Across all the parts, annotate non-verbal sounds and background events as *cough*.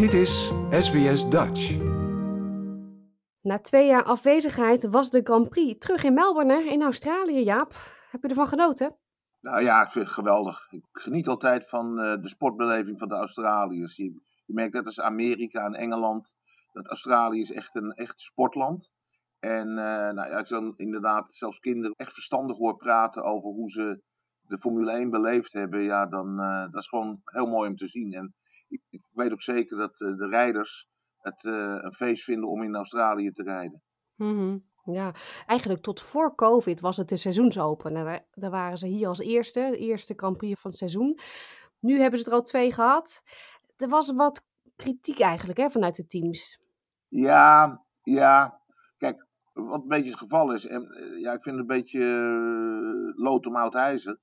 Dit is SBS Dutch. Na twee jaar afwezigheid was de Grand Prix terug in Melbourne in Australië, Jaap. Heb je ervan genoten? Nou ja, ik vind het geweldig. Ik geniet altijd van uh, de sportbeleving van de Australiërs. Je, je, merkt net als Amerika en Engeland dat Australië is echt een echt sportland. En uh, nou ja, ik dan inderdaad zelfs kinderen echt verstandig hoor praten over hoe ze de Formule 1 beleefd hebben. Ja, dan uh, dat is gewoon heel mooi om te zien. En ik, ik weet ook zeker dat de rijders het een feest vinden om in Australië te rijden. Mm -hmm. Ja, eigenlijk tot voor COVID was het de seizoensopener. Daar waren ze hier als eerste, de eerste Grand Prix van het seizoen. Nu hebben ze er al twee gehad. Er was wat kritiek eigenlijk hè, vanuit de teams. Ja, ja. Kijk, wat een beetje het geval is. En, ja, ik vind het een beetje uh, lood om oud ijzer.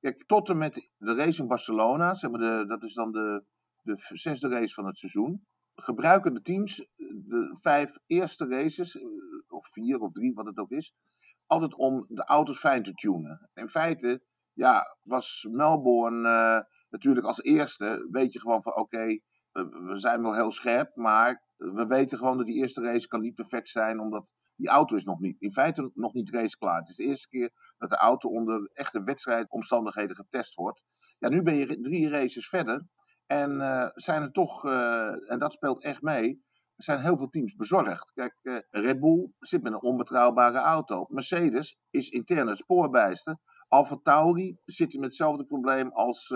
Kijk, tot en met de race in Barcelona, zeg maar de, dat is dan de, de zesde race van het seizoen, gebruiken de teams de vijf eerste races of vier of drie, wat het ook is, altijd om de auto's fijn te tunen. In feite, ja, was Melbourne uh, natuurlijk als eerste, weet je gewoon van oké, we zijn wel heel scherp, maar we weten gewoon dat die eerste race kan niet perfect zijn, omdat die auto is nog niet, in feite nog niet raceklaar. Het is de eerste keer dat de auto onder echte wedstrijdomstandigheden getest wordt. Ja, nu ben je drie races verder en uh, zijn er toch, uh, en dat speelt echt mee, zijn heel veel teams bezorgd. Kijk, uh, Red Bull zit met een onbetrouwbare auto. Mercedes is intern het spoorbijster. Alfa Tauri zit met hetzelfde probleem als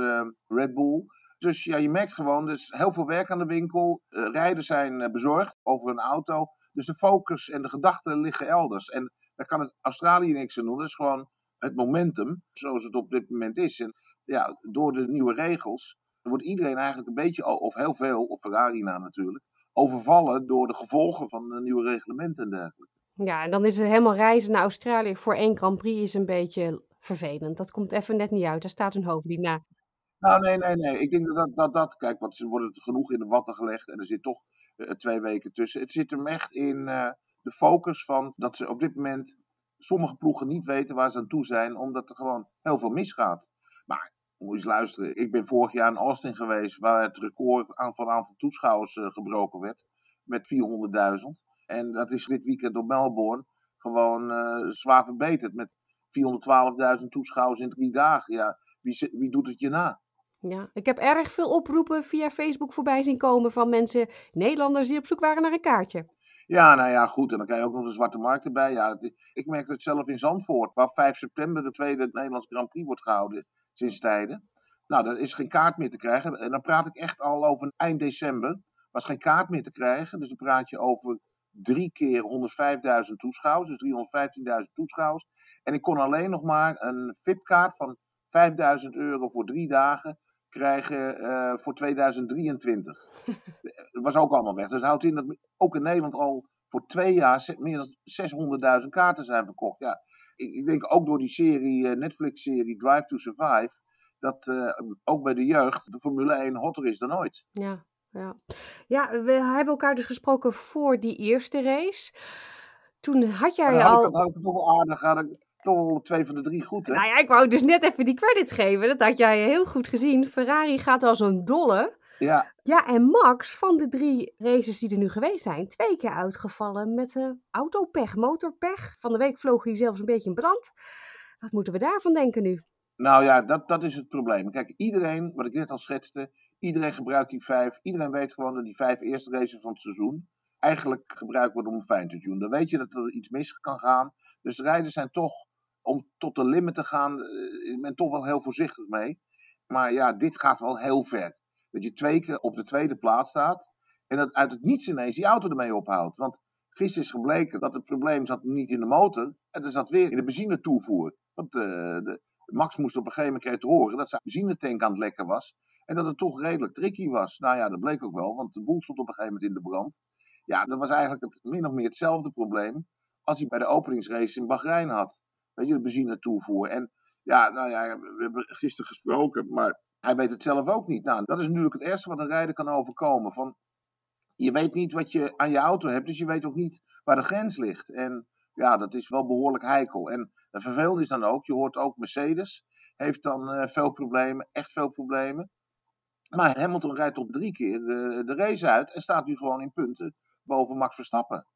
Red Bull. Dus ja, je merkt gewoon, is heel veel werk aan de winkel. Rijders zijn bezorgd over een auto. Dus de focus en de gedachten liggen elders. En daar kan het Australië niks aan doen. Dat is gewoon het momentum, zoals het op dit moment is. En ja, door de nieuwe regels wordt iedereen eigenlijk een beetje, of heel veel, op Ferrari na natuurlijk, overvallen door de gevolgen van de nieuwe reglementen en dergelijke. Ja, en dan is het helemaal reizen naar Australië voor één Grand Prix is een beetje vervelend. Dat komt even net niet uit. Daar staat hun hoofd niet na. Nou, nee, nee, nee. Ik denk dat dat, dat kijk, want ze worden genoeg in de watten gelegd en er zit toch uh, twee weken tussen. Het zit hem echt in uh, de focus van dat ze op dit moment sommige ploegen niet weten waar ze aan toe zijn, omdat er gewoon heel veel misgaat. Maar moet je eens luisteren. Ik ben vorig jaar in Austin geweest, waar het record van aantal toeschouwers uh, gebroken werd. Met 400.000. En dat is dit weekend op Melbourne gewoon uh, zwaar verbeterd. Met 412.000 toeschouwers in drie dagen. Ja, wie, wie doet het je na? Ja, ik heb erg veel oproepen via Facebook voorbij zien komen van mensen, Nederlanders die op zoek waren naar een kaartje. Ja, nou ja, goed. En dan krijg je ook nog de zwarte markt erbij. Ja, ik merk het zelf in Zandvoort, waar 5 september de tweede Nederlands Grand Prix wordt gehouden sinds tijden. Nou, er is geen kaart meer te krijgen. En dan praat ik echt al over eind december. Was geen kaart meer te krijgen. Dus dan praat je over drie keer 105.000 toeschouwers. Dus 315.000 toeschouwers. En ik kon alleen nog maar een VIP-kaart van 5.000 euro voor drie dagen krijgen uh, voor 2023. *laughs* dat was ook allemaal weg. Dus dat houdt in dat ook in Nederland al voor twee jaar meer dan 600.000 kaarten zijn verkocht. Ja, ik, denk ook door die serie, uh, Netflix-serie Drive to Survive, dat uh, ook bij de jeugd de Formule 1 hotter is dan ooit. Ja, ja. ja, we hebben elkaar dus gesproken voor die eerste race. Toen had jij had al... Ik, had ik toch wel aardig, had ik toch wel twee van de drie goed, hè? Nou ja, ik wou dus net even die credits geven. Dat had jij heel goed gezien. Ferrari gaat als een dolle. Ja. Ja, en Max van de drie races die er nu geweest zijn, twee keer uitgevallen met uh, autopech, motorpech. Van de week vloog hij zelfs een beetje in brand. Wat moeten we daarvan denken nu? Nou ja, dat, dat is het probleem. Kijk, iedereen, wat ik net al schetste, iedereen gebruikt die vijf. Iedereen weet gewoon dat die vijf eerste races van het seizoen eigenlijk gebruikt worden om fijn te doen. Dan weet je dat er iets mis kan gaan. Dus de rijders zijn toch, om tot de limit te gaan, ik ben toch wel heel voorzichtig mee. Maar ja, dit gaat wel heel ver. Dat je twee keer op de tweede plaats staat en dat uit het niets ineens die auto ermee ophoudt. Want gisteren is gebleken dat het probleem zat niet in de motor, er zat weer in de benzine toevoer. Want uh, de, Max moest op een gegeven moment te horen dat zijn benzinetank aan het lekken was. En dat het toch redelijk tricky was. Nou ja, dat bleek ook wel, want de boel stond op een gegeven moment in de brand. Ja, dat was eigenlijk het, min of meer hetzelfde probleem als hij bij de openingsrace in Bahrein had. Weet je, de benzine toevoer. En ja, nou ja, we hebben gisteren gesproken, maar hij weet het zelf ook niet. Nou, dat is natuurlijk het eerste wat een rijder kan overkomen. Van, je weet niet wat je aan je auto hebt, dus je weet ook niet waar de grens ligt. En ja, dat is wel behoorlijk heikel. En het vervelende is dan ook, je hoort ook Mercedes heeft dan uh, veel problemen, echt veel problemen. Maar Hamilton rijdt tot drie keer de, race uit en staat nu gewoon in punten boven Max Verstappen.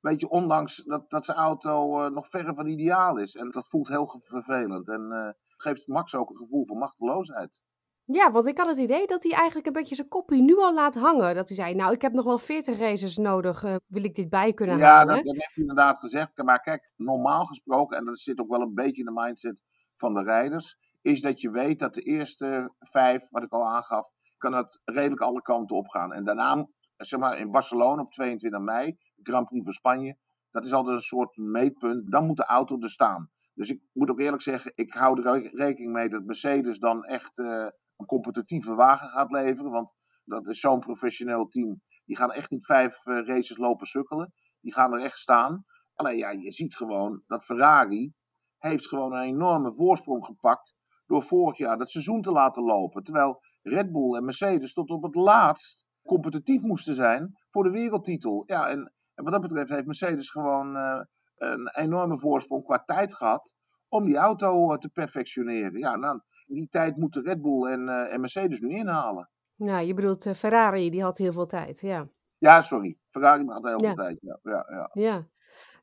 Weet je, ondanks dat, dat zijn auto uh, nog verre van ideaal is. En dat voelt heel vervelend. En uh, geeft Max ook een gevoel van machteloosheid. Ja, want ik had het idee dat hij eigenlijk een beetje zijn kopie nu al laat hangen. Dat hij zei, nou, ik heb nog wel 40 races nodig, uh, wil ik dit bij kunnen ja, halen? Ja, dat, dat, heeft hij inderdaad gezegd. Maar kijk, normaal gesproken, en dat zit ook wel een beetje in de mindset van de rijders, is dat je weet dat de eerste vijf, wat ik al aangaf, kan het redelijk alle kanten op gaan. En daarna, zeg maar, in Barcelona op 22 mei, Grand Prix van Spanje, dat is altijd een soort meetpunt. Dan moet de auto er staan. Dus ik moet ook eerlijk zeggen, ik hou er rekening mee dat Mercedes dan echt uh, een competitieve wagen gaat leveren. Want dat is zo'n professioneel team. Die gaan echt niet vijf uh, races lopen sukkelen. Die gaan er echt staan. Alleen ja, je ziet gewoon dat Ferrari heeft gewoon een enorme voorsprong gepakt. Door vorig jaar dat seizoen te laten lopen. Terwijl Red Bull en Mercedes tot op het laatst competitief moesten zijn voor de wereldtitel. Ja, en, wat dat betreft heeft Mercedes gewoon uh, een enorme voorsprong qua tijd gehad om die auto uh, te perfectioneren. Ja, nou, die tijd moeten Red Bull en, uh, en Mercedes nu inhalen. Nou, je bedoelt Ferrari, die had heel veel tijd, ja. Ja, sorry. Ferrari had heel ja. veel tijd, ja. Ja, ja. ja.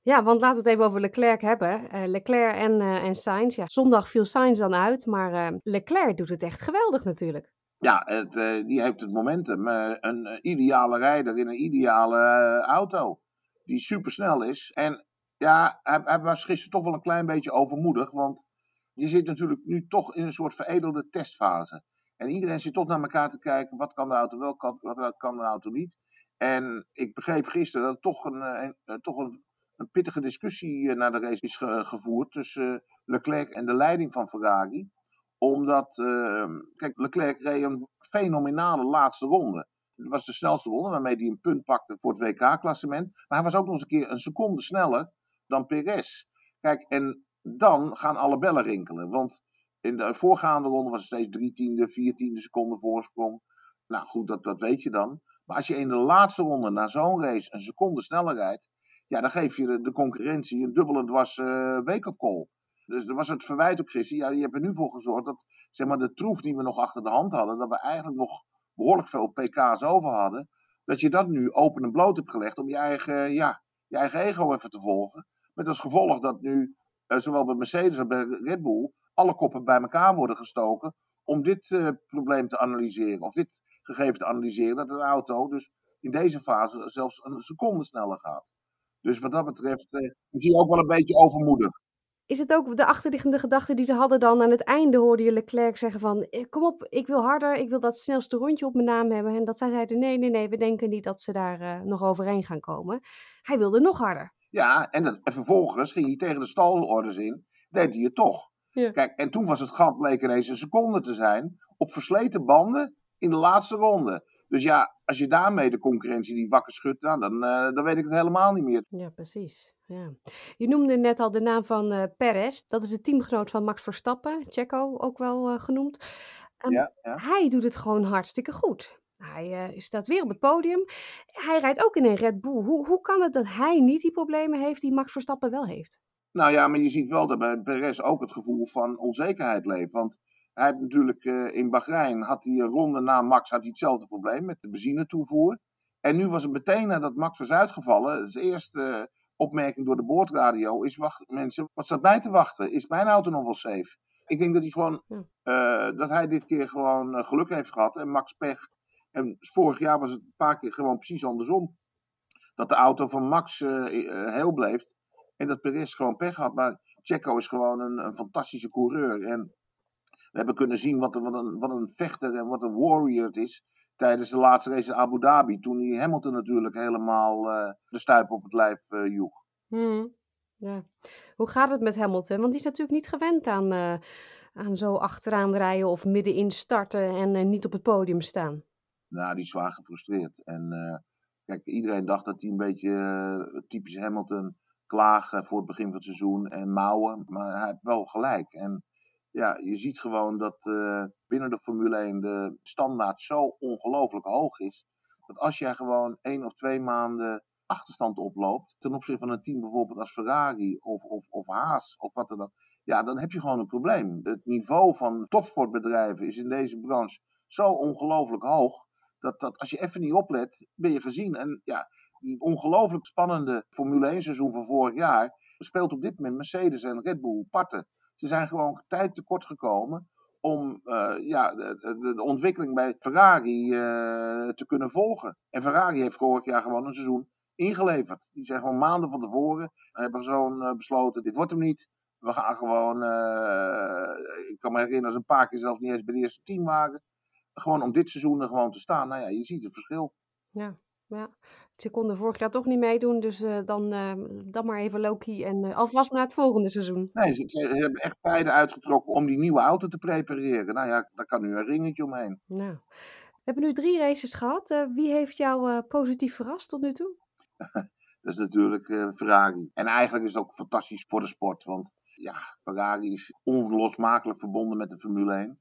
Ja, want laten we het even over Leclerc hebben. Uh, Leclerc en, uh, en Sainz. Ja, zondag viel Sainz dan uit, maar uh, Leclerc doet het echt geweldig natuurlijk. Ja, het, die heeft het momentum. een ideale rijder in een ideale auto. Die supersnel is. En ja, hij, hij, was gisteren toch wel een klein beetje overmoedig. Want je zit natuurlijk nu toch in een soort veredelde testfase. En iedereen zit toch naar elkaar te kijken. Wat kan de auto wel, wat kan de auto niet. En ik begreep gisteren dat het toch een, een toch een een pittige discussie naar de race is ge gevoerd tussen Leclerc en de leiding van Ferrari. Omdat, uh, kijk, Leclerc reed een fenomenale laatste ronde. Dat was de snelste ronde waarmee hij een punt pakte voor het WK-klassement. Maar hij was ook nog eens een keer een seconde sneller dan Perez. Kijk, en dan gaan alle bellen rinkelen. Want in de voorgaande ronde was het steeds drie tiende, vier tiende seconde voorsprong. Nou goed, dat, dat weet je dan. Maar als je in de laatste ronde na zo'n race een seconde sneller rijdt, ja, dan geef je de, concurrentie een dubbele dwars uh, wake-up call. Dus er was het verwijt op gisteren. Ja, je hebt er nu voor gezorgd dat zeg maar, de troef die we nog achter de hand hadden, dat we eigenlijk nog behoorlijk veel pk's over hadden, dat je dat nu open en bloot hebt gelegd om je eigen, ja, je eigen ego even te volgen. Met als gevolg dat nu, zowel bij Mercedes als bij Red Bull, alle koppen bij elkaar worden gestoken om dit uh, probleem te analyseren. Of dit gegeven te analyseren, dat een auto dus in deze fase zelfs een seconde sneller gaat. Dus wat dat betreft eh, is hij ook wel een beetje overmoedig. Is het ook de achterliggende gedachte die ze hadden dan aan het einde, hoorde je Leclerc zeggen van, kom op, ik wil harder, ik wil dat snelste rondje op mijn naam hebben. En dat zij zeiden, nee, nee, nee, we denken niet dat ze daar nog overheen gaan komen. Hij wilde nog harder. Ja, en, dat, en vervolgens ging hij tegen de stalorders in, deed hij het toch. Ja. Kijk, en toen was het gat bleek ineens een seconde te zijn op versleten banden in de laatste ronde. Dus ja, als je daarmee de concurrentie die wakker schudt, nou, dan, uh, dan weet ik het helemaal niet meer. Ja, precies. Ja. Je noemde net al de naam van uh, Perez. Dat is de teamgenoot van Max Verstappen, Checo ook wel uh, genoemd. Um, ja, ja. Hij doet het gewoon hartstikke goed. Hij staat weer op het podium. Hij rijdt ook in een Red Bull. Hoe, hoe kan het dat hij niet die problemen heeft die Max Verstappen wel heeft? Nou ja, maar je ziet wel dat bij Perez ook het gevoel van onzekerheid leeft. Want hij heeft natuurlijk uh, in Bahrein, had hij een ronde na Max, had hij hetzelfde probleem met de benzinetoevoer. En nu was het meteen nadat Max was uitgevallen, de eerste uh, opmerking door de boordradio is, wacht mensen, wat staat mij te wachten? Is mijn auto nog wel safe? Ik denk dat hij gewoon, uh, dat hij dit keer gewoon geluk heeft gehad en Max pech. En vorig jaar was het een paar keer gewoon precies andersom. Dat de auto van Max heel bleef en dat Perez gewoon pech had. Maar Checo is gewoon een, een fantastische coureur en we hebben kunnen zien wat, wat, een, wat een vechter en wat een warrior het is tijdens de laatste race in Abu Dhabi. Toen hij Hamilton natuurlijk helemaal uh, de stuip op het lijf joeg. Hmm. Ja. Hoe gaat het met Hamilton? Want die is natuurlijk niet gewend aan, aan zo achteraan rijden of middenin starten en niet op het podium staan. Nou, die zwaar gefrustreerd. En kijk, iedereen dacht dat hij een beetje typisch Hamilton klagen voor het begin van het seizoen en mouwen. Maar hij heeft wel gelijk. En ja, je ziet gewoon dat uh, binnen de Formule 1 de standaard zo ongelooflijk hoog is. Dat als jij gewoon één of twee maanden achterstand oploopt. ten opzichte van een team bijvoorbeeld als Ferrari of, of, of Haas of wat dan. Ja, dan heb je gewoon een probleem. Het niveau van topsportbedrijven is in deze branche zo ongelooflijk hoog. Dat, dat als je even niet oplet, ben je gezien. En ja, die ongelooflijk spannende Formule 1 seizoen van vorig jaar speelt op dit moment Mercedes en Red Bull parten. Ze zijn gewoon tijd tekort gekomen om uh, ja, de, de, ontwikkeling bij Ferrari uh, te kunnen volgen. En Ferrari heeft vorig jaar gewoon een seizoen ingeleverd. Die zijn gewoon maanden van tevoren hebben gewoon uh, besloten: dit wordt hem niet. We gaan gewoon, ik kan me herinneren, als een paar keer zelfs niet eens bij de eerste team waren. Gewoon om dit seizoen er gewoon te staan. Nou ja, je ziet het verschil. Ja, ja. Ze konden vorig jaar toch niet meedoen, dus uh, dan, uh, dan maar even Loki en uh, alvast naar het volgende seizoen. Nee, ze, ze, hebben echt tijden uitgetrokken om die nieuwe auto te prepareren. Nou ja, daar kan nu een ringetje omheen. Nou, we hebben nu drie races gehad. wie heeft jou positief verrast tot nu toe? *laughs* dat is natuurlijk Ferrari. En eigenlijk is het ook fantastisch voor de sport, want ja, Ferrari is onlosmakelijk verbonden met de Formule 1.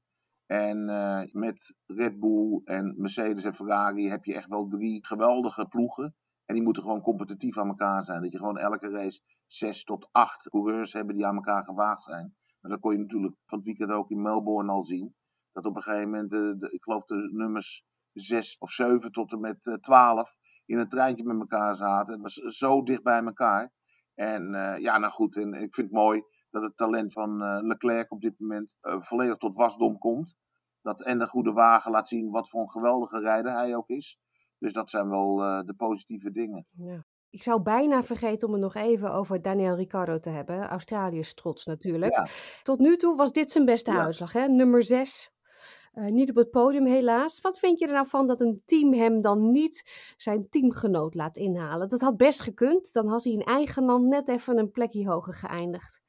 En uh, met Red Bull en Mercedes en Ferrari heb je echt wel drie geweldige ploegen. En die moeten gewoon competitief aan elkaar zijn. Dat je gewoon elke race zes tot acht coureurs hebben die aan elkaar gewaagd zijn. Maar dat kon je natuurlijk van het weekend ook in Melbourne al zien. Dat op een gegeven moment, de, de, ik geloof de nummers zes of zeven tot en met uh, twaalf in een treintje met elkaar zaten. Het was zo dicht bij elkaar. En ja, nou goed, en ik vind het mooi dat het talent van uh, Leclerc op dit moment volledig tot wasdom komt dat en de goede wagen laat zien wat voor een geweldige rijder hij ook is. Dus dat zijn wel uh, de positieve dingen. Ja. Ik zou bijna vergeten om het nog even over Daniel Ricciardo te hebben. Australië's trots natuurlijk. Ja. Tot nu toe was dit zijn beste ja. uitslag, hè? nummer 6. Uh, niet op het podium helaas. Wat vind je er nou van dat een team hem dan niet zijn teamgenoot laat inhalen? Dat had best gekund. Dan had hij in eigen land net even een plekje hoger geëindigd.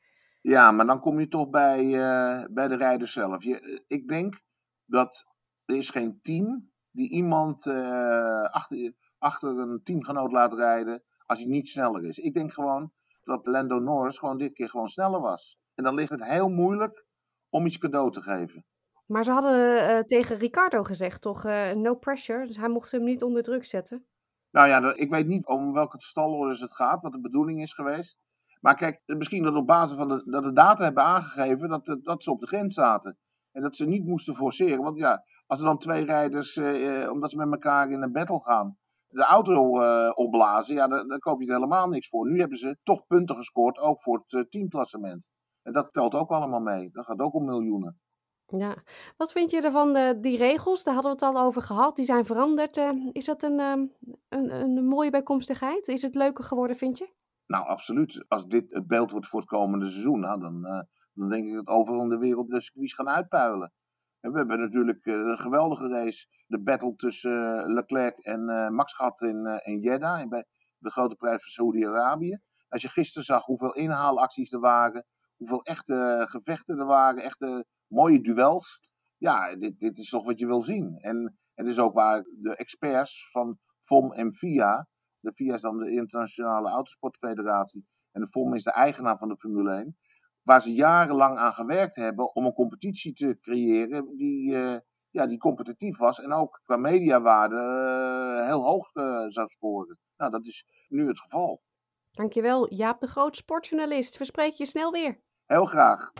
Ja, maar dan kom je toch bij, uh, bij de rijder zelf. Je, ik denk dat er is geen team die iemand uh, achter, achter een teamgenoot laat rijden als hij niet sneller is. Ik denk gewoon dat Lando Norris gewoon dit keer gewoon sneller was. En dan ligt het heel moeilijk om iets cadeau te geven. Maar ze hadden uh, tegen Ricardo gezegd, toch? Uh, no pressure. Dus hij mocht hem niet onder druk zetten. Nou ja, ik weet niet om welke stalorders het gaat, wat de bedoeling is geweest. Maar kijk, misschien dat op basis van de, dat de data hebben aangegeven dat, dat ze op de grens zaten. En dat ze niet moesten forceren. Want ja, als er dan twee rijders, eh, omdat ze met elkaar in een battle gaan, de auto uh, opblazen, ja, daar, koop je er helemaal niks voor. Nu hebben ze toch punten gescoord, ook voor het teamklassement. En dat telt ook allemaal mee. Dat gaat ook om miljoenen. Ja, wat vind je ervan, de, die regels? Daar hadden we het al over gehad. Die zijn veranderd. Is dat een, een, een mooie bijkomstigheid? Is het leuker geworden, vind je? Nou, absoluut. Als dit het beeld wordt voor het komende seizoen, nou, dan dan denk ik dat overal in de wereld de circuits gaan uitpuilen. En we hebben natuurlijk uh, een geweldige race, de battle tussen uh, Leclerc en Max gehad in, in Jeddah, bij de grote prijs van Saudi-Arabië. Als je gisteren zag hoeveel inhaalacties er waren, hoeveel echte gevechten er waren, echte mooie duels. Ja, dit, dit is toch wat je wil zien. En het is ook waar de experts van FOM en FIA, de FIA is dan de Internationale Autosportfederatie en de FOM is de eigenaar van de Formule 1, waar ze jarenlang aan gewerkt hebben om een competitie te creëren die, uh, ja, die competitief was en ook qua mediawaarde uh, heel hoog uh, zou scoren. Nou, dat is nu het geval. Dankjewel, Jaap de Groot, sportjournalist. Verspreek je snel weer. Heel graag.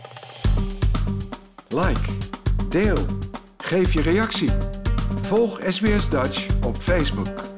Like, deel, geef je reactie. Volg SBS Dutch op Facebook.